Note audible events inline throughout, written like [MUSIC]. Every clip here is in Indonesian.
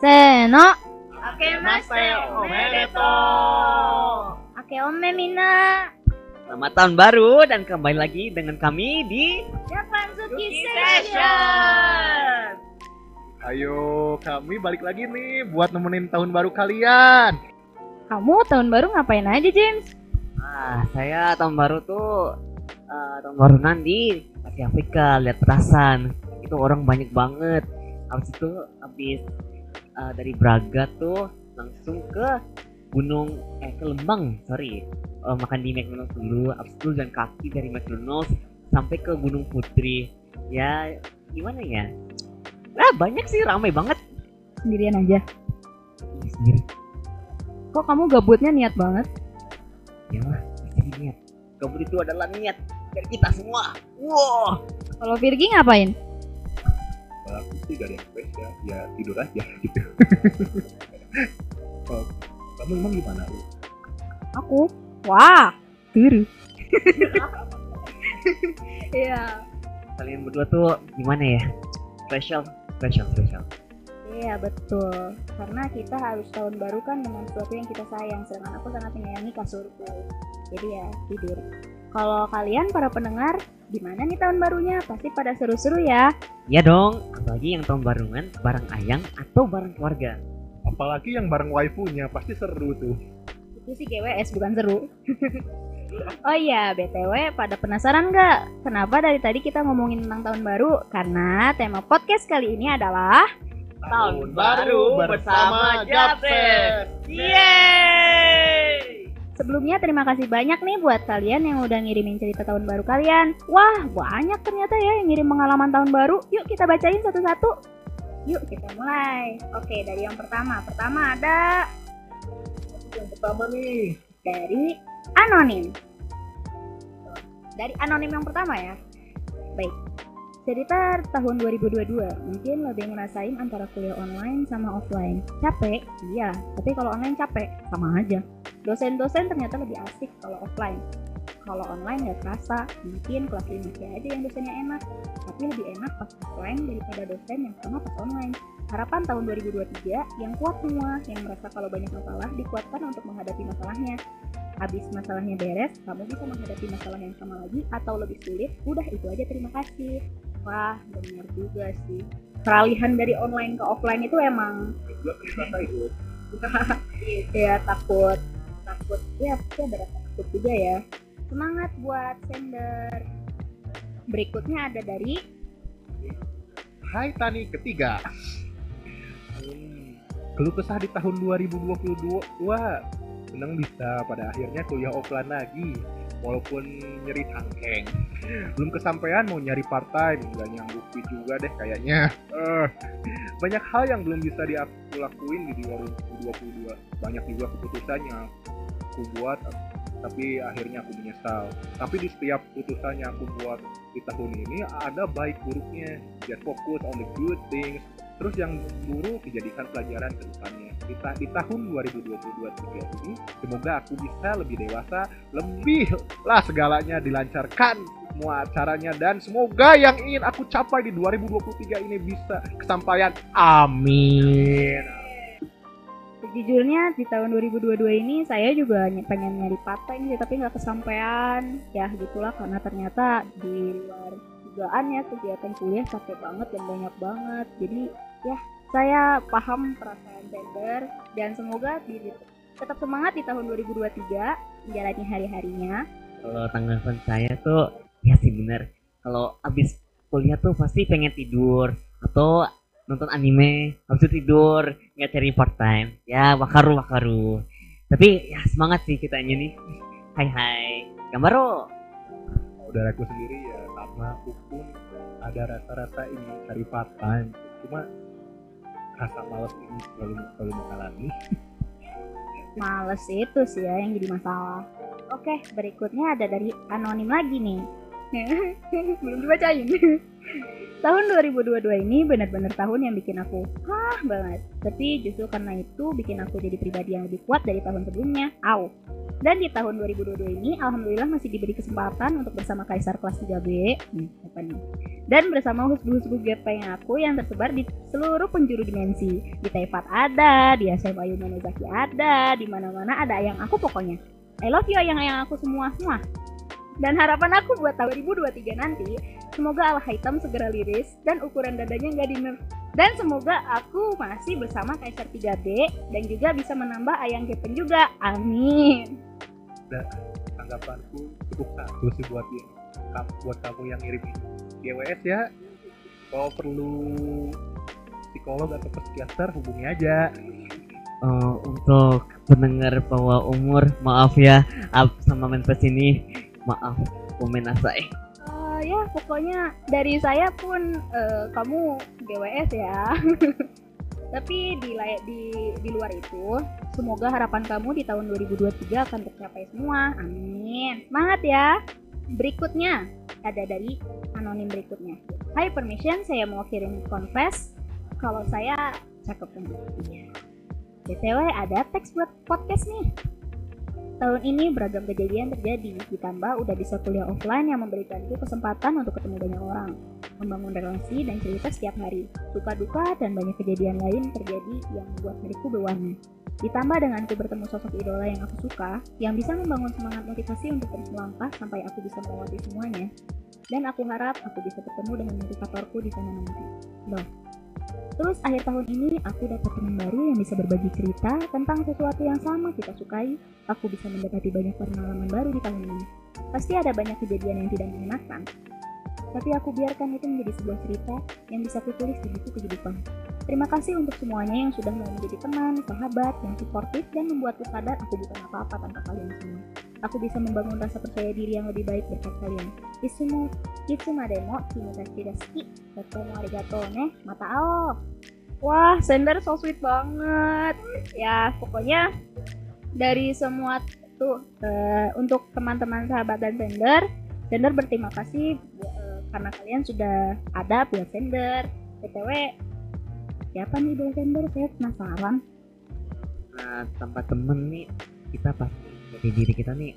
せーの。明けましておめでと明けおめみんな。 Selamat tahun baru dan kembali lagi dengan kami di Japan Suki Session. Ayo, kami balik lagi nih buat nemenin tahun baru kalian. Kamu tahun baru ngapain aja, James? Ah, saya tahun baru tuh eh, tahun baru nanti Asia Afrika lihat petasan. Itu orang banyak banget. Habis itu habis eh, dari Braga tuh langsung ke gunung eh ke Lembang, sorry. Eh, makan di McDonald's dulu, habis itu jalan kaki dari McDonald's sampai ke Gunung Putri. Ya, gimana ya? Nah, banyak sih, ramai banget. Sendirian aja. Ih, Sendiri. Kok kamu gabutnya niat banget? Ya pasti niat. Kabut itu adalah niat dari kita semua. Wow. Kalau Virgi ngapain? Sih gak ada yang spesial, ya tidur aja [LAUGHS] gitu. oh, kamu emang gimana lu? Aku. Wah, turu. [LAUGHS] Iya. Kalian berdua tuh gimana ya? Special, special, special. Iya betul, karena kita harus tahun baru kan dengan sesuatu yang kita sayang. Sedangkan aku sangat menyayangi kasurku. Jadi ya tidur. Kalau kalian para pendengar, gimana nih tahun barunya? Pasti pada seru-seru ya. Ya dong, apalagi yang tahun barungan bareng ayang atau bareng keluarga. Apalagi yang bareng waifunya, pasti seru tuh. Itu sih GWS bukan seru. [LAUGHS] oh iya, BTW pada penasaran nggak? Kenapa dari tadi kita ngomongin tentang tahun baru? Karena tema podcast kali ini adalah Tahun baru bersama Japset. Yeay! Sebelumnya terima kasih banyak nih buat kalian yang udah ngirimin cerita tahun baru kalian. Wah, banyak ternyata ya yang ngirim pengalaman tahun baru. Yuk kita bacain satu-satu. Yuk kita mulai. Oke, dari yang pertama. Pertama ada Yang pertama nih, dari anonim. Dari anonim yang pertama ya. Baik. Cerita tahun 2022, mungkin lebih ngerasain antara kuliah online sama offline. Capek? Iya, tapi kalau online capek, sama aja. Dosen-dosen ternyata lebih asik kalau offline. Kalau online nggak terasa, mungkin kelas 5 aja yang dosennya enak. Tapi lebih enak pas offline daripada dosen yang sama pas online. Harapan tahun 2023 yang kuat semua, yang merasa kalau banyak masalah dikuatkan untuk menghadapi masalahnya. Habis masalahnya beres, kamu bisa menghadapi masalah yang sama lagi atau lebih sulit. Udah itu aja terima kasih. Wah, benar juga sih. Peralihan dari online ke offline itu emang ya takut [LAUGHS] takut ya pasti ada rasa takut juga ya semangat buat sender berikutnya ada dari Hai Tani ketiga. Keluh kesah di tahun 2022, wah senang bisa pada akhirnya kuliah offline lagi. Walaupun nyeri cangkeng, belum kesampaian mau nyari part time, nggak nyanggupi juga deh kayaknya. Eh, banyak hal yang belum bisa diaku lakuin di 2022. Banyak juga keputusan yang aku buat, tapi akhirnya aku menyesal. Tapi di setiap keputusan yang aku buat di tahun ini ada baik buruknya. Just fokus on the good things. Terus yang buruk dijadikan pelajaran ke depannya. Di, ta- di tahun 2022 ini, semoga aku bisa lebih dewasa, lebih lah segalanya dilancarkan semua acaranya dan semoga yang ingin aku capai di 2023 ini bisa kesampaian. Amin. Sejujurnya di tahun 2022 ini saya juga pengen nyari part time sih tapi nggak kesampaian. Ya gitulah karena ternyata di luar dugaan ya kegiatan kuliah capek banget dan banyak banget. Jadi ya saya paham perasaan sender dan semoga di, tetap semangat di tahun 2023 menjalani hari-harinya. Kalau tanggapan saya tuh ya sih bener. Kalau abis kuliah tuh pasti pengen tidur atau nonton anime, habis itu tidur, nggak cari part time. Ya wakaru wakaru. Tapi ya semangat sih kitanya nih. Hai hai. Gambaro. Aku sendiri ya sama aku pun ada rasa-rasa ingin cari part time. Cuma rasa malas ini selalu selalu mengalami. [LAUGHS] males itu sih ya yang jadi masalah oke berikutnya ada dari anonim lagi nih [LAUGHS] belum dibacain [LAUGHS] tahun 2022 ini benar-benar tahun yang bikin aku hah banget tapi justru karena itu bikin aku jadi pribadi yang lebih kuat dari tahun sebelumnya au Dan di tahun 2022 ini, alhamdulillah masih diberi kesempatan untuk bersama Kaisar kelas 3B. Hmm, apa nih? Dan bersama husbu-husbu gepeng aku yang tersebar di seluruh penjuru dimensi. Di Taifat ada, di SMA Yumanazaki ada, di mana-mana ada yang aku pokoknya. I love you ayang-ayang aku semua. Muah. Dan harapan aku buat tahun 2023 nanti, semoga Al Hitam segera liris dan ukuran dadanya nggak di dan semoga aku masih bersama Kaisar 3B dan juga bisa menambah ayang Gepeng juga. Amin. tanggapanku cukup satu sih buat yang buat kamu yang ngirim ini. GWS ya. Kalau perlu psikolog atau psikiater hubungi aja. Eh, untuk pendengar bahwa umur maaf ya up sama menpes ini. Maaf komen asai Eh, ya pokoknya dari saya pun eh, kamu GWS ya. [LAUGHS] Tapi di, di di luar itu, semoga harapan kamu di tahun 2023 akan tercapai semua. Amin. Semangat ya. Berikutnya ada dari anonim berikutnya. Hai permission, saya mau kirim confess kalau saya cakep banget. Iya. BTW ada teks buat podcast nih. Tahun ini beragam kejadian terjadi, ditambah udah bisa kuliah offline yang memberikanku kesempatan untuk ketemu banyak orang, membangun relasi dan cerita setiap hari. Suka duka dan banyak kejadian lain terjadi yang membuat hidupku berwarna. Ditambah dengan ku bertemu sosok idola yang aku suka, yang bisa membangun semangat motivasi untuk terus melangkah sampai aku bisa melewati semuanya. Dan aku harap aku bisa bertemu dengan motivatorku di sana nanti. Loh. Terus akhir tahun ini aku dapat teman baru yang bisa berbagi cerita tentang sesuatu yang sama kita sukai aku bisa mendapati banyak pengalaman baru di tahun ini. Pasti ada banyak kejadian yang tidak menyenangkan. Tapi aku biarkan itu menjadi sebuah cerita yang bisa kutulis di buku kehidupan. Terima kasih untuk semuanya yang sudah mau menjadi teman, sahabat, yang suportif dan membuatku sadar aku bukan apa-apa tanpa kalian semua. Aku bisa membangun rasa percaya diri yang lebih baik berkat kalian. Isumu, Itsuma demo, Kimutashi deski, Totomo arigato ne, mata ao. Wah, Sender so sweet banget. Ya, pokoknya dari semua tuh eh, untuk teman-teman sahabat dan sender sender berterima kasih eh, karena kalian sudah ada buat sender btw siapa nih buat sender saya penasaran nah tanpa temen nih kita pasti jadi diri kita nih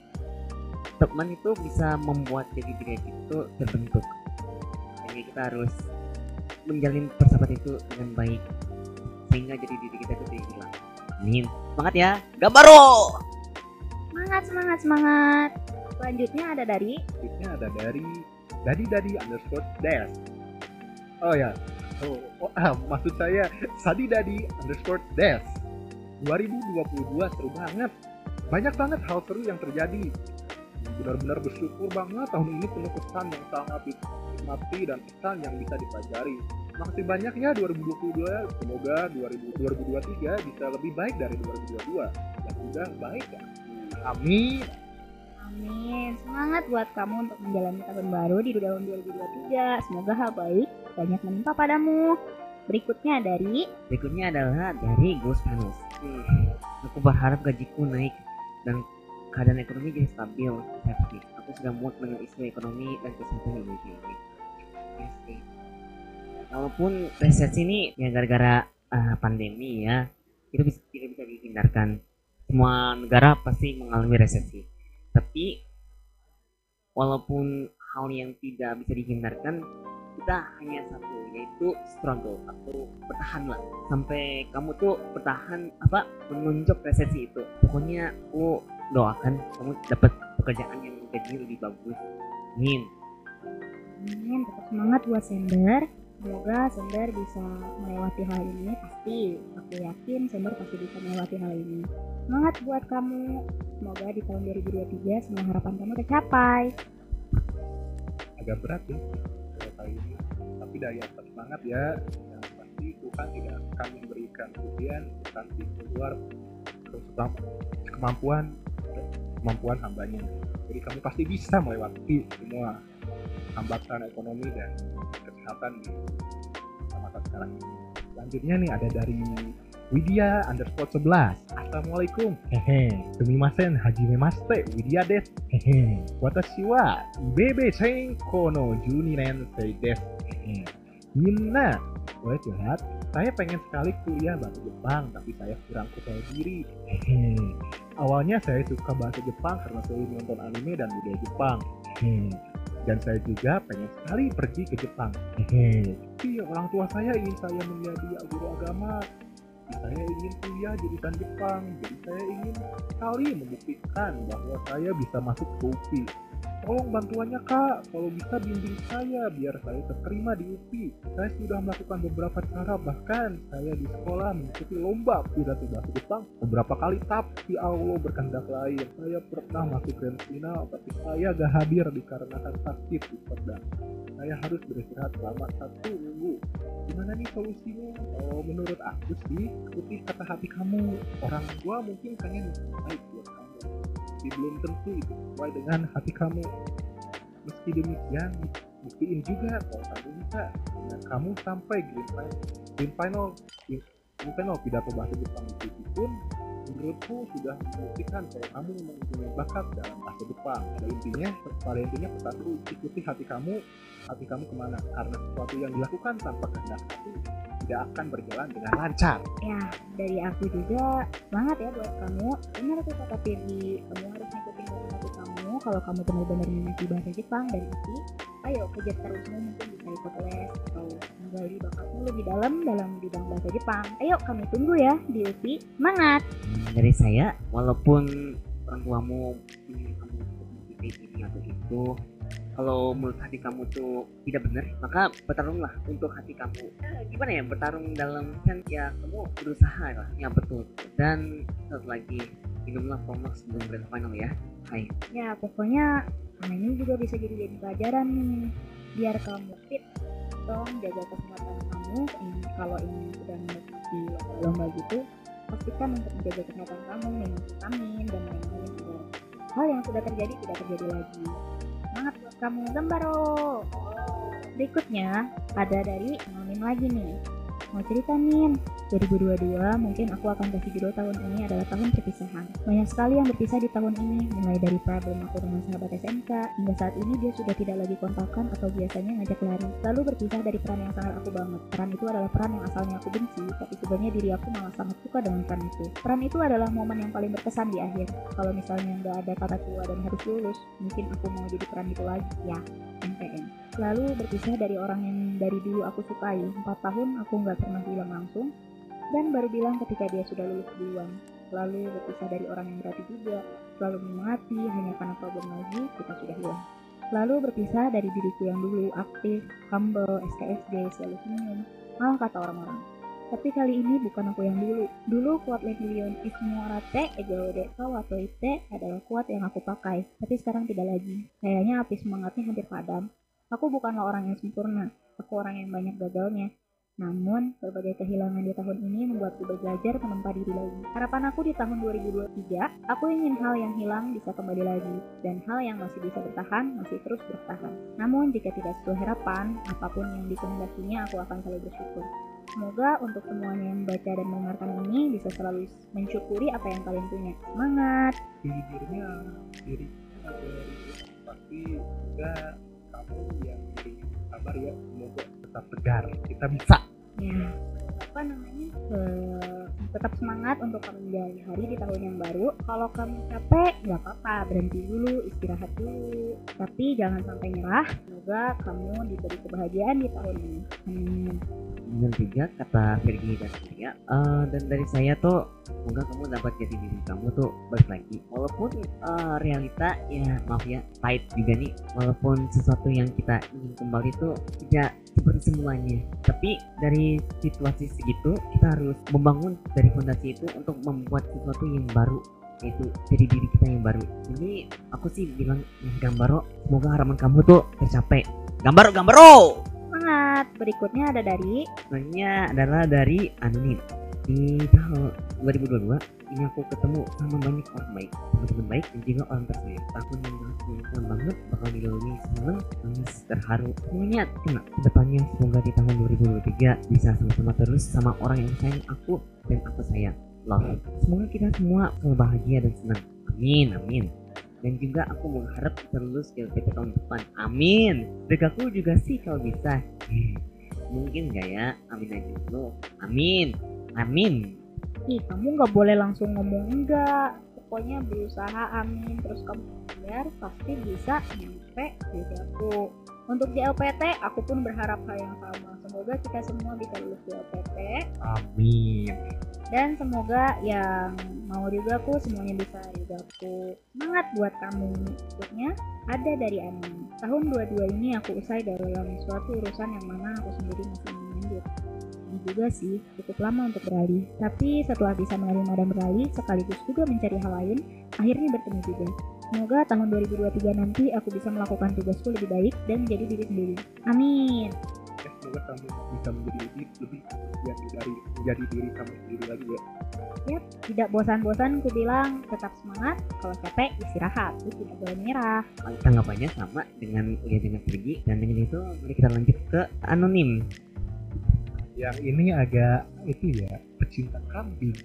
teman itu bisa membuat jadi diri kita itu terbentuk. Jadi kita harus menjalin persahabatan itu dengan baik sehingga jadi diri kita itu tidak hilang. Amin. Semangat ya. Gabaro semangat semangat semangat. Selanjutnya ada dari. Selanjutnya ada dari. Dadi dadi underscore des. Oh ya. Oh, oh, ah, maksud saya sadi dadi underscore des. 2022 seru banget banyak banget hal seru yang terjadi. Benar-benar bersyukur banget tahun ini penuh kesan yang sangat dinikmati dan kesan yang bisa dipelajari. Makasih banyak ya 2022 semoga 2000 2023 bisa lebih baik dari 2022 yang udah baik ya. Amin. Amin. Semangat buat kamu untuk menjalani tahun baru di tahun 2023. Semoga hal baik banyak menimpa padamu. Berikutnya dari berikutnya adalah dari Gus Panus Hmm, aku berharap gajiku naik dan keadaan ekonomi jadi stabil safety aku sudah muak dengan isu ekonomi dan kesehatan negeri ini. Yes, walaupun resesi ini ya gara-gara ah, pandemi ya itu bisa, tidak bisa dihindarkan. Semua negara pasti mengalami resesi. Tapi walaupun hal yang tidak bisa dihindarkan kita hanya satu yaitu struggle atau bertahan lah sampai kamu tuh bertahan apa menunjuk resesi itu pokoknya aku doakan kamu dapat pekerjaan yang gaji lebih bagus amin Amin, tetap semangat buat Sender. Semoga Sender bisa melewati hal ini. Pasti, aku yakin Sender pasti bisa melewati hal ini. Semangat buat kamu. Semoga di tahun 2023 semua harapan kamu tercapai. agak berat ya kali ini. Tapi atas semangat ya. Yang pasti Tuhan tidak akan memberikan ujian nanti keluar kemampuan kemampuan hambanya. Jadi kamu pasti bisa melewati semua hambatan ekonomi dan kesehatan di masa sekarang ini. Selanjutnya nih ada dari Widya underscore 11 Assalamualaikum. Hehe. Sumimasen Haji Memaste Widya des. Hehe. Watashi wa Bebe Senko kono Juni Rensei des. Hehe. Minna. Boleh curhat? Saya pengen sekali kuliah bahasa Jepang Tapi saya kurang percaya diri. Hehe. Awalnya saya suka bahasa Jepang karena selalu nonton anime dan budaya Jepang. Hehe. Dan saya juga pengen sekali pergi ke Jepang. Hehe. Tapi orang tua saya ingin saya menjadi guru agama, saya ingin kuliah jurusan Jepang, jadi saya ingin sekali membuktikan bahwa saya bisa masuk ke UPI. Tolong bantuannya kak, kalau bisa bimbing saya biar saya terterima di UPI. Saya sudah melakukan beberapa cara, bahkan saya di sekolah mengikuti lomba pidato bahasa Jepang beberapa kali, tapi Allah berkehendak lain. Saya pernah masuk grand final, tapi saya gak hadir dikarenakan sakit di pedang. Saya harus beristirahat selama satu. Gimana nih solusinya? Oh, menurut aku sih, ikuti kata hati kamu. Orang tua mungkin pengen baik buat kamu tapi belum tentu itu sesuai dengan hati kamu. Meski demikian, buktiin juga kalau kamu bisa dengan kamu sampai grand final, grand final, grand final pidato bahasa Jepang itu pun menurutku sudah membuktikan kalau kamu memang punya bakat dalam bahasa Jepang. Pada intinya, pada intinya pesan ikuti hati kamu, hati kamu ke mana? Karena sesuatu yang dilakukan tanpa kehendak hati tidak akan berjalan dengan lancar. Ya, dari aku juga semangat ya buat kamu. Benar tuh kata Firly, kamu harus kata hati kamu. Kalau kamu benar-benar minati bahasa Jepang dan isi, ayo kejar terusmu mungkin bisa ikut les atau menggali bakatmu lebih dalam dalam bidang bahasa Jepang. Ayo kami tunggu ya di UPI. Semangat! Dari saya walaupun orang tuamu ingin kamu untuk mengikuti ini atau itu kalau menurut hati kamu tuh tidak benar maka bertarunglah untuk hati kamu Eh, gimana ya bertarung dalam sense ya kamu berusaha lah yang betul dan satu lagi minumlah Promax sebelum grand final ya hai Ya pokoknya nah ini juga bisa jadi jadi pelajaran nih. Biar kamu fit dong jaga kesehatan kamu. Ini kalau ingin sudah mengikuti lomba gitu pastikan untuk menjaga kesehatan kamu minum vitamin dan lain-lain. Agar hal yang sudah terjadi tidak terjadi lagi. Semangat buat kamu Gembaro berikutnya ada dari anonim lagi nih mau cerita nih 2022 mungkin aku akan kasih judul tahun ini adalah tahun perpisahan. Banyak sekali yang berpisah di tahun ini, mulai dari problem aku dengan sahabat SMK, hingga saat ini dia sudah tidak lagi kontakkan atau biasanya ngajak lari. Lalu berpisah dari peran yang sangat aku banget. Peran itu adalah peran yang asalnya aku benci, tapi sebenarnya diri aku malah sangat suka dengan peran itu. Peran itu adalah momen yang paling berkesan di akhir. Kalau misalnya nggak ada kata tua dan harus lulus, mungkin aku mau jadi peran itu lagi, ya. MPN. Lalu berpisah dari orang yang dari dulu aku sukai. Empat tahun aku nggak pernah bilang langsung, dan baru bilang ketika dia sudah lulus duluan. Lalu berpisah dari orang yang berarti juga, selalu menyemangati hanya karena problem lagi kita sudah hilang. Lalu berpisah dari diriku yang dulu aktif, humble, SKSD, selalu senyum, malah kata orang-orang. Tapi kali ini bukan aku yang dulu. Dulu kuat Legion Ismuarate Ego Deka Wato Ite adalah kuat yang aku pakai, tapi sekarang tidak lagi. Kayaknya api semangatnya hampir padam. Aku bukanlah orang yang sempurna, aku orang yang banyak gagalnya. Namun, berbagai kehilangan di tahun ini membuatku belajar menempa diri lagi. Harapan aku di tahun 2023, aku ingin hal yang hilang bisa kembali lagi, dan hal yang masih bisa bertahan, masih terus bertahan. Namun, jika tidak sesuai harapan, apa pun yang dikehendakinya, aku akan selalu bersyukur. Semoga untuk semuanya yang membaca dan mendengarkan ini bisa selalu mensyukuri apa yang kalian punya. Semangat! Sejujurnya diriku dari pasti juga yang sabar ya semoga tetap tegar. Kita bisa. Ya, apa namanya? eh, tetap semangat untuk kamu menjalani hari di tahun yang baru. Kalau kamu capek, nggak apa-apa, berhenti dulu, istirahat dulu. Tapi jangan sampai nyerah. Semoga kamu diberi kebahagiaan di tahun ini. Amin. dengan tiga kata Virgi dan saya Eh, dan dari saya tuh semoga kamu dapat jadi diri kamu tuh balik lagi walaupun eh, realita ya maaf ya pahit juga nih walaupun sesuatu yang kita ingin kembali tuh tidak seperti semuanya. Tapi dari situasi segitu kita harus membangun dari fondasi itu untuk membuat sesuatu yang baru yaitu jadi diri kita yang baru. Ini aku sih bilang ya Gambaro semoga harapan kamu tuh tercapai. Gambaro Gambaro! Semangat! Berikutnya ada dari? Sebenarnya adalah dari anonim di tahun 2022 ini aku ketemu sama banyak orang baik. Teman-teman baik dan juga orang tersayang tahun yang sangat banget bakal dilalui seneng nangis terharu. Semuanya kena ke depannya semoga di tahun 2023 bisa sama-sama terus sama orang yang sayang aku dan aku sayang. Love. Semoga kita semua bahagia dan senang. Amin amin. Dan juga aku mengharap di LPT tahun depan. Amin. Degaku juga sih kalau bisa. [LAUGHS] Mungkin nggak ya? Amin aja. Dulu amin. Amin ih kamu nggak boleh langsung ngomong enggak. Pokoknya berusaha amin. Terus kamu biar pasti bisa nyampe di aku untuk JLPT aku pun berharap hal yang sama. Semoga kita semua bisa lulus JLPT Amin. dan semoga yang mau juga aku semuanya bisa juga aku. Semangat buat kamu. Maksudnya ada dari Ani tahun 22 ini aku usai dalam suatu urusan yang mana aku sendiri masih juga sih cukup lama untuk beralih. Tapi setelah bisa menerima dan beralih sekaligus juga mencari hal lain akhirnya bertemu juga. Semoga tahun 2023 nanti aku bisa melakukan tugasku lebih baik dan menjadi diri sendiri. Amin. Ya, semoga kamu bisa menjadi lebih lebih jadi dari menjadi diri kamu sendiri lagi ya. tidak bosan-bosan ku bilang. Tetap semangat kalau capek istirahat. Itu tidak boleh menyerah. Tanggapannya sama dengan ya dengan pergi dan dengan itu mari kita lanjut ke anonim Yang ini agak itu ya pecinta kambing.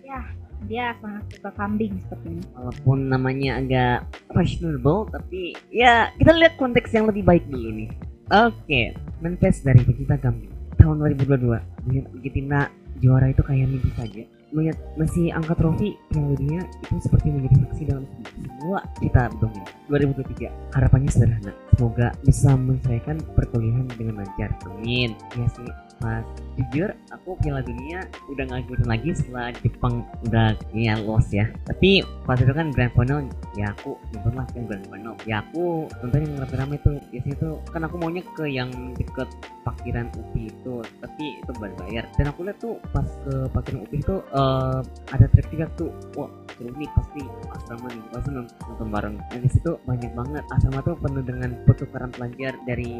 dia sangat suka kambing sepertinya walaupun namanya agak fashionable tapi ya kita lihat konteks yang lebih baik dulu nih. Oke manifest dari pecinta kambing. Tahun 2022 melihat Argentina juara itu kayak mimpi saja. Melihat masih angkat trofi Piala Dunia itu seperti menjadi saksi dalam semua kita berdomin 2023 harapannya sederhana semoga bisa menyelesaikan perkuliahan dengan lancar. Amin. Ya sih mas. Jujur aku Piala Dunia udah nggak ngikutin lagi setelah Jepang udah ya lost ya. Tapi pas itu kan grand final ya aku nonton lah yang grand final. Ya aku nonton yang rame-rame tuh. Biasanya tuh kan aku maunya ke yang deket parkiran UPI itu tapi itu bayar dan aku lihat tuh pas ke parkiran UPI itu eh, ada trek tiga tuh. Wah seru nih pasti asrama nih. Pasti nonton, nonton bareng. Dan di situ banyak banget. Asrama tuh penuh dengan pertukaran pelajar dari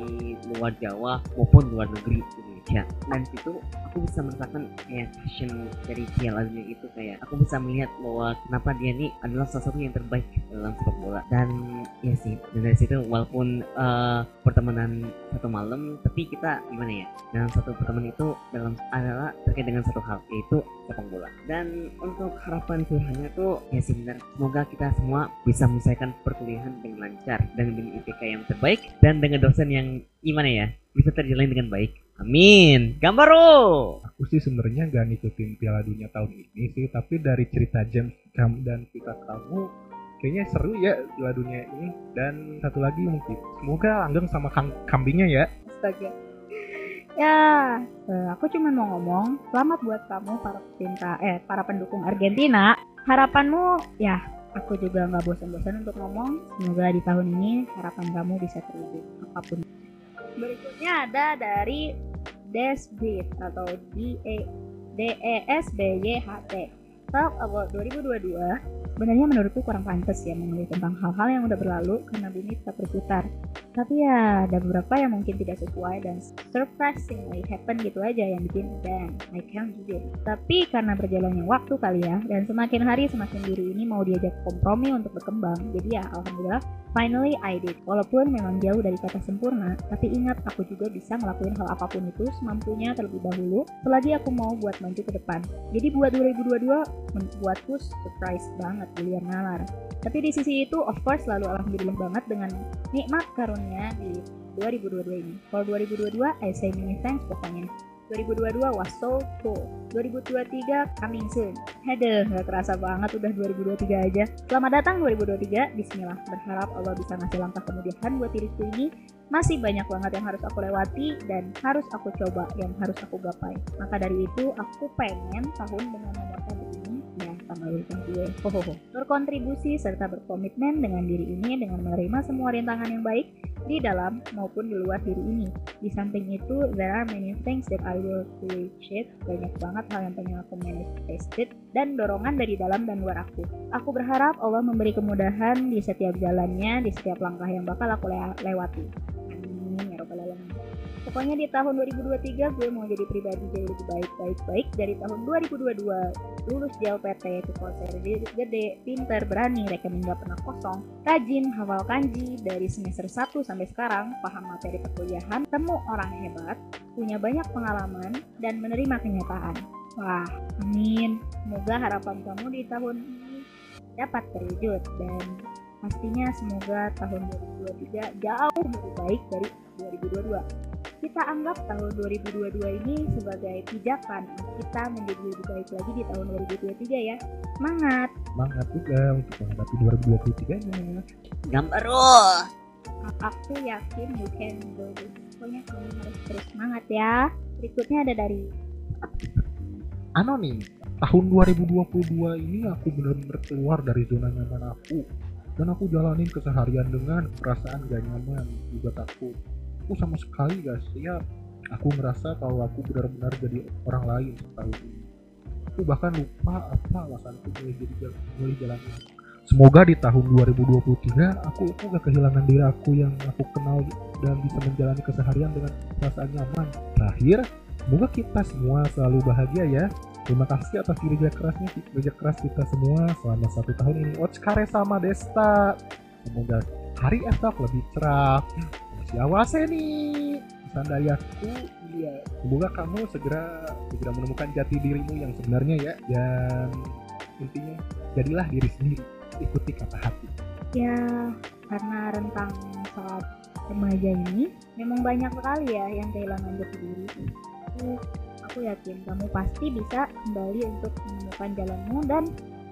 luar Jawa maupun luar negeri Indonesia dan di situ aku bisa merasakan kayak passion dari Piala Dunia itu kayak aku bisa melihat bahwa kenapa dia nih adalah salah satu yang terbaik dalam sepak bola. Dan ya sih dan dari situ walaupun eh, pertemanan satu malam tapi kita gimana ya dalam satu pertemuan itu dalam adalah terkait dengan satu hal yaitu sepak bola. Dan untuk harapan sederhananya tuh ya sih benar. Semoga kita semua bisa menyelesaikan perkuliahan dengan lancar dan dengan IPK yang terbaik dan dengan dosen yang gimana ya bisa terjalin dengan baik. Amin. Gambaro Aku sih sebenarnya gak ngikutin Piala Dunia tahun ini sih, tapi dari cerita James kamu dan cerita kamu kayaknya seru ya Piala Dunia ini. Dan satu lagi mungkin semoga langgeng sama kang- kambingnya ya. astaga ya. Eh, aku cuma mau ngomong selamat buat kamu para pecinta eh para pendukung Argentina. Harapanmu ya aku juga nggak bosan-bosan untuk ngomong. Semoga di tahun ini harapan kamu bisa terwujud apa pun. Berikutnya ada dari Desbeat atau D E D E S B Y H T. Talk about 2022 sebenarnya menurutku kurang pantas ya menulis tentang hal-hal yang udah berlalu karena bumi tetap berputar tapi ya ada beberapa yang mungkin tidak sesuai dan surprisingly happen gitu aja yang bikin dan I can't do it tapi karena berjalannya waktu kali ya dan semakin hari semakin diri ini mau diajak kompromi untuk berkembang. Jadi ya alhamdulillah finally I did. Walaupun memang jauh dari kata sempurna tapi ingat aku juga bisa ngelakuin hal apa pun itu semampunya terlebih dahulu. Selagi aku mau buat maju ke depan. Jadi buat 2022 membuatku surprise banget luar nalar. Tapi di sisi itu of course selalu alhamdulillah banget dengan nikmat karunia ke depannya di 2022 ini. Kalau 2022, I say many thanks pokoknya. 2022 was so cool. 2023 coming soon. Haduh, gak terasa banget udah 2023 aja. Selamat datang 2023, bismillah. Berharap Allah bisa ngasih langkah kemudahan buat diriku ini. Masih banyak banget yang harus aku lewati dan harus aku coba, yang harus aku gapai. Maka dari itu, aku pengen tahun dengan nomor ini tanggal gue. Ya. Hohoho. Berkontribusi serta berkomitmen dengan diri ini dengan menerima semua rintangan yang baik di dalam maupun di luar diri ini. Di samping itu, there are many things that I will appreciate. Banyak banget hal yang pengen aku manifested dan dorongan dari dalam dan luar aku. Aku berharap Allah memberi kemudahan di setiap jalannya, di setiap langkah yang bakal aku le lewati. Pokoknya di tahun 2023 gue mau jadi pribadi jauh lebih baik baik baik dari tahun 2022 lulus JLPT, konser gede, pinter, berani, rekening gak pernah kosong, rajin, hafal kanji dari semester 1 sampai sekarang, paham materi perkuliahan, temu orang hebat, punya banyak pengalaman, dan menerima kenyataan. Wah, amin. Semoga harapan kamu di tahun ini dapat terwujud dan pastinya semoga tahun 2023 jauh lebih baik dari 2022. Kita anggap tahun 2022 ini sebagai pijakan kita menjadi lebih baik lagi di tahun 2023 ya. Semangat! Semangat juga untuk menghadapi 2023-nya. Gambaro. Aku yakin you can do this. Pokoknya kamu harus terus semangat ya. Berikutnya ada dari Anonim. Tahun 2022 ini aku benar-benar keluar dari zona nyaman aku. Dan aku jalanin keseharian dengan perasaan gak nyaman, juga takut. Aku sama sekali gak siap. Aku ngerasa kalau aku benar-benar jadi orang lain setahun ini. Aku bahkan lupa apa alasanku mulai jadi jalan. Semoga di tahun 2023 aku aku gak kehilangan diri aku yang aku kenal dan bisa menjalani keseharian dengan perasaan nyaman. Terakhir, semoga kita semua selalu bahagia ya. Terima kasih atas kerja kerasnya, kerja keras kita semua selama satu tahun ini. Otskare sama Desta. Semoga hari esok lebih cerah. Siawase nih. Pesan dari aku, iya. Semoga kamu segera segera menemukan jati dirimu yang sebenarnya ya. Dan intinya jadilah diri sendiri. Ikuti kata hati. ya karena rentang saat remaja ini memang banyak sekali ya yang kehilangan jati diri. Aku, aku yakin kamu pasti bisa kembali untuk menemukan jalanmu dan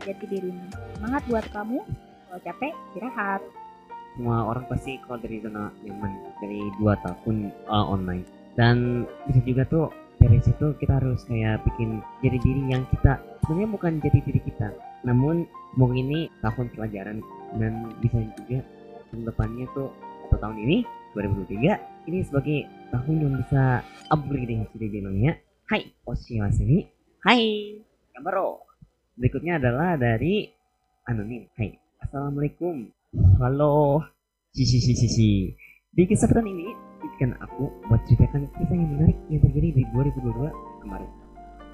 jati dirimu. Semangat buat kamu. Kalau capek, istirahat. Semua orang pasti kalau dari zona nyaman dari dua tahun uh, online. Dan bisa juga tuh dari situ kita harus kayak bikin jadi diri yang kita sebenarnya bukan jadi diri kita. Namun mungkin ini tahun pelajaran dan bisa juga tahun depannya tuh atau tahun ini 2023 ini sebagai tahun yang bisa upgrade sudah bilangnya. Hai, Oshiwasemi. Hai, Gambaro. Berikutnya adalah dari anonim. Hai, Assalamualaikum. Halo. Si si si si si. Di kesempatan ini, izinkan aku buat ceritakan kisah yang menarik yang terjadi di 2022 kemarin.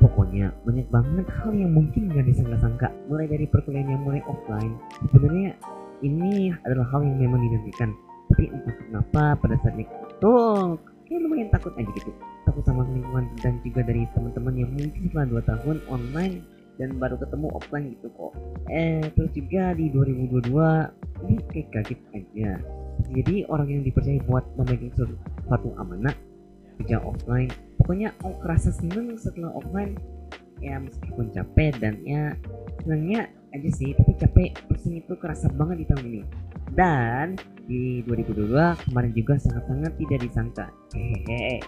Pokoknya banyak banget hal yang mungkin gak disangka-sangka Mulai dari perkuliahan yang mulai offline Sebenarnya ini adalah hal yang memang dinantikan Tapi entah kenapa pada saat itu Kayak lumayan takut aja gitu Takut sama lingkungan dan juga dari teman-teman yang mungkin setelah 2 tahun online dan baru ketemu offline gitu kok. Eh terus juga di 2022 ini kayak kaget aja. Jadi orang yang dipercaya buat memegang suatu, amanah kerja offline pokoknya oh kerasa seneng setelah offline ya meskipun capek dan ya senangnya aja sih tapi capek pusing itu kerasa banget di tahun ini. Dan di 2022 kemarin juga sangat-sangat tidak disangka. Hehehe.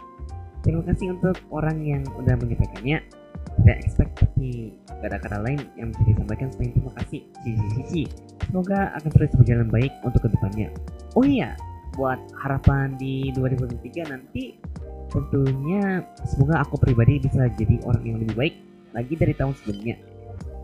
Terima kasih untuk orang yang udah menyampaikannya tidak expect tapi gak ada kata lain yang bisa disampaikan selain terima kasih. Cici semoga akan terus berjalan baik untuk ke depannya. Oh iya buat harapan di 2023 nanti tentunya semoga aku pribadi bisa jadi orang yang lebih baik lagi dari tahun sebelumnya.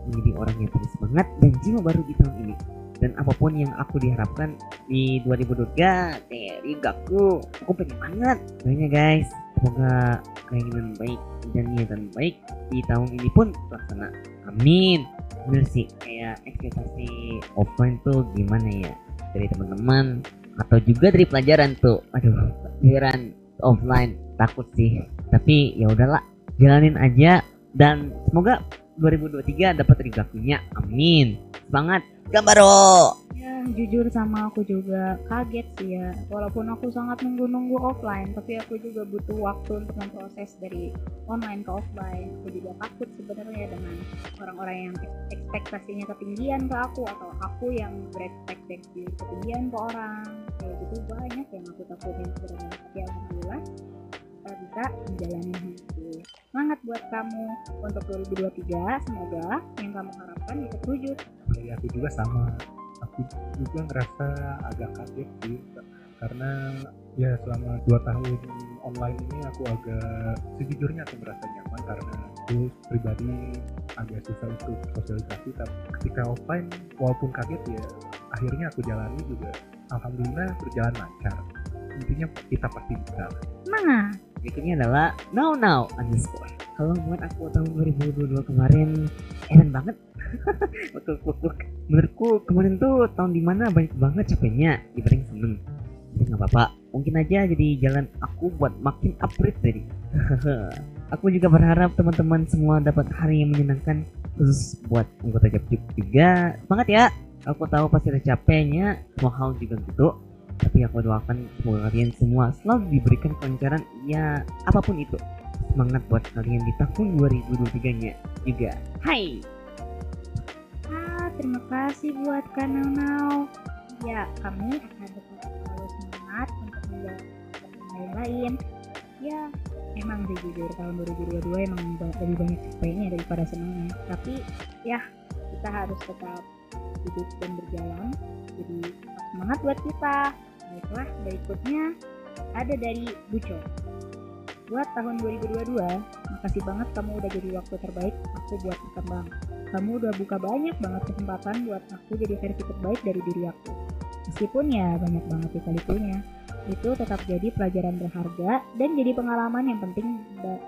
Menjadi orang yang penuh semangat dan jiwa baru di tahun ini. Dan apa pun yang aku diharapkan di 2023 dari gaku aku pengen banget. Doanya guys semoga keinginan baik dan niatan baik di tahun ini pun terlaksana. Amin. Bener sih kayak ekspektasi offline tuh gimana ya? Dari teman-teman atau juga dari pelajaran tuh. Aduh pelajaran offline takut sih. Tapi ya udahlah jalanin aja dan semoga 2023 dapat rigakunya amin semangat gambaro Ya, jujur sama aku juga kaget sih ya. Walaupun aku sangat nunggu-nunggu offline, tapi aku juga butuh waktu untuk memproses dari online ke offline. Aku juga takut sebenarnya dengan orang-orang yang ek- ekspektasinya ketinggian ke aku atau aku yang berekspektasi ketinggian ke orang. Kayak gitu banyak yang aku takutin sebenarnya. Tapi alhamdulillah kita bisa menjalani itu. Semangat buat kamu untuk 2023. Semoga yang kamu harapkan bisa terwujud. dari aku juga sama aku juga ngerasa agak kaget sih karena ya selama dua tahun online ini aku agak sejujurnya aku merasa nyaman karena aku pribadi agak susah untuk sosialisasi tapi ketika offline walaupun kaget ya akhirnya aku jalani juga alhamdulillah berjalan lancar intinya kita pasti bisa Semangat! Berikutnya adalah now now underscore. Kalau buat aku tahun 2022 kemarin. Enak banget. [LAUGHS] Menurutku kemarin tuh tahun di mana banyak banget capeknya. Dibanding seneng. Jadi nggak apa-apa. Mungkin aja jadi jalan aku buat makin upgrade tadi. [LAUGHS] Aku juga berharap teman-teman semua dapat hari yang menyenangkan khusus buat anggota Japjuk juga. Semangat ya. Aku tahu pasti ada capeknya. Semua hal juga gitu tapi aku doakan semoga kalian semua selalu diberikan kelancaran ya apa pun itu semangat buat kalian di tahun 2023 nya juga hai Ah, terima kasih buat Kak Nau. Ya, kami akan tetap selalu semangat untuk menjalankan yang lain. Ya, emang sih jujur tahun 2022 emang lebih banyak capeknya daripada senangnya. Tapi ya, kita harus tetap hidup dan berjalan. Jadi semangat buat kita. Baiklah, berikutnya ada dari Buco. Buat tahun 2022, makasih banget kamu udah jadi waktu terbaik aku buat berkembang kamu udah buka banyak banget kesempatan buat aku jadi versi terbaik dari diri aku. Meskipun ya banyak banget lika-likunya, itu tetap jadi pelajaran berharga dan jadi pengalaman yang penting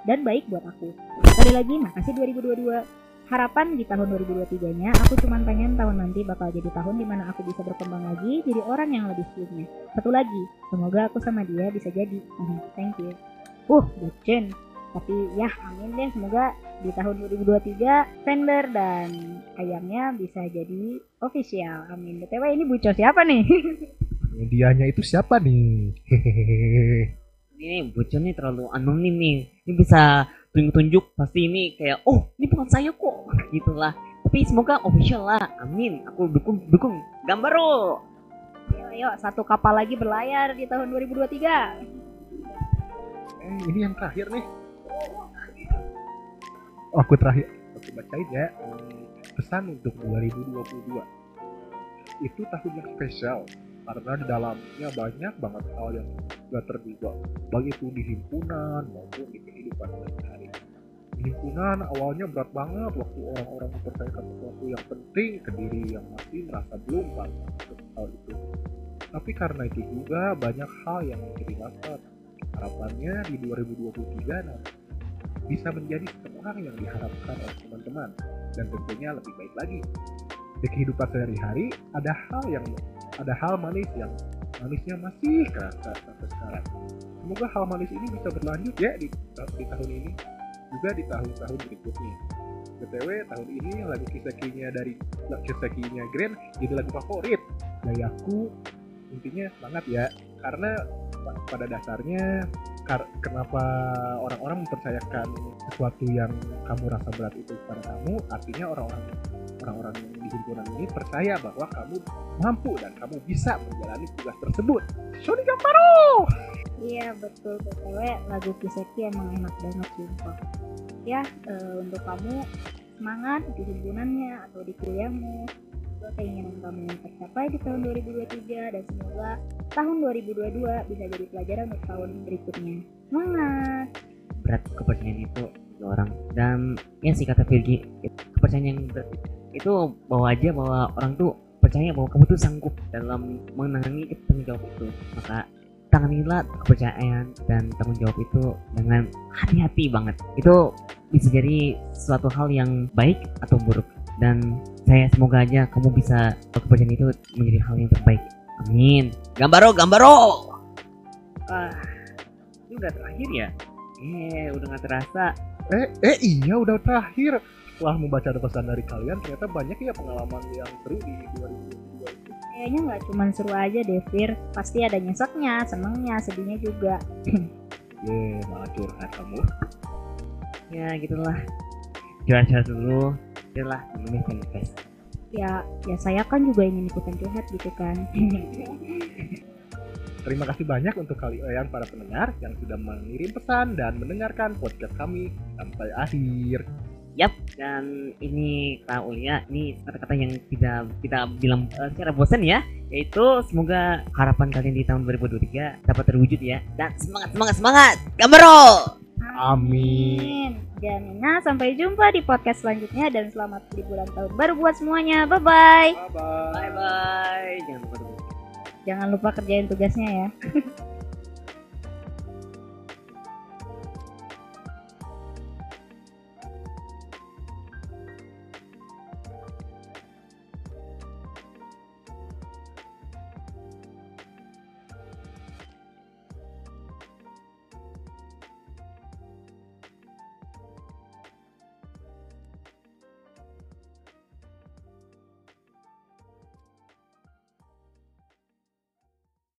dan baik buat aku. Sekali lagi, makasih 2022. Harapan di tahun 2023-nya, aku cuman pengen tahun nanti bakal jadi tahun di mana aku bisa berkembang lagi jadi orang yang lebih sebelumnya. Satu lagi, semoga aku sama dia bisa jadi. Mhm, Thank you. Uh, bucin. Tapi ya, amin deh. Semoga di tahun 2023 Fender dan ayamnya bisa jadi official. Amin. BTW ini buco siapa nih? [LAUGHS] Dianya itu siapa nih? Hehehe. [LAUGHS] ini bocor nih terlalu anonim nih ini bisa tunjuk-tunjuk pasti ini kayak oh ini bukan saya kok gitulah tapi semoga official lah amin aku dukung dukung gambar oh Ayo, ayo, satu kapal lagi berlayar di tahun 2023. Eh, ini yang terakhir nih. Oh, aku terakhir. Aku bacain ya. Pesan untuk 2022. Itu tahun yang spesial karena di dalamnya banyak banget hal yang gak terduga, baik itu di himpunan maupun di kehidupan sehari-hari. Di himpunan awalnya berat banget waktu orang-orang mempercayakan sesuatu yang penting ke diri yang masih merasa belum pantas untuk hal itu. Tapi karena itu juga banyak hal yang menjadi dasar harapannya di 2023 nanti bisa menjadi seseorang yang diharapkan oleh teman-teman dan tentunya lebih baik lagi di kehidupan sehari-hari ada hal yang ada hal manis yang manisnya masih kerasa sampai sekarang. Semoga hal manis ini bisa berlanjut ya di, di tahun ini juga di tahun-tahun berikutnya. Btw tahun ini lagu kisekinya dari kisekinya Grand jadi lagu favorit. Gayaku intinya semangat ya. Karena pa- pada dasarnya kar- kenapa orang-orang mempercayakan sesuatu yang kamu rasa berat itu kepada kamu artinya orang-orang orang-orang di himpunan ini percaya bahwa kamu mampu dan kamu bisa menjalani tugas tersebut Sony Gamparo Iya betul BTW lagu Kiseki emang enak banget sumpah. Ya eh, untuk kamu semangat di himpunannya atau di kuliahmu. Semoga keinginan kamu tercapai di tahun 2023 dan semoga tahun 2022 bisa jadi pelajaran untuk tahun berikutnya. Semangat! berat kepercayaan itu orang dan ya sih kata Virgi kepercayaan yang berat itu bawa aja bahwa orang tuh percaya bahwa kamu tuh sanggup dalam menangani tanggung jawab itu. Maka tanganilah kepercayaan dan tanggung jawab itu dengan hati-hati banget. Itu bisa jadi suatu hal yang baik atau buruk. Dan saya semoga aja kamu bisa kepercayaan itu menjadi hal yang terbaik. Amin. Gambaro gambaro! Ah ini udah terakhir ya? Eh udah nggak terasa. Eh eh iya udah terakhir setelah membaca pesan dari kalian ternyata banyak ya pengalaman yang seru di 2022 itu Kayaknya nggak cuma seru aja deh Fir, pasti ada nyeseknya, senengnya, sedihnya juga. [CLEARS THROAT] ye malah curhat kamu ya gitulah curhat-curhat dulu itulah namanya fanfest Ya, ya saya kan juga ingin ikutan curhat gitu kan. [LAUGHS] Terima kasih banyak untuk kalian para pendengar yang sudah mengirim pesan dan mendengarkan podcast kami sampai akhir. Yap, dan ini Kak Ulia, ini kata-kata yang tidak kita bilang eh, secara bosan ya, yaitu semoga harapan kalian di tahun 2023 dapat terwujud ya. Dan semangat, semangat, semangat! Gambaro! Amin. Dan nah, sampai jumpa di podcast selanjutnya dan selamat di bulan tahun baru buat semuanya. Bye bye. Bye bye. Bye-bye! Jangan lupa. Jangan lupa kerjain tugasnya ya. [LAUGHS]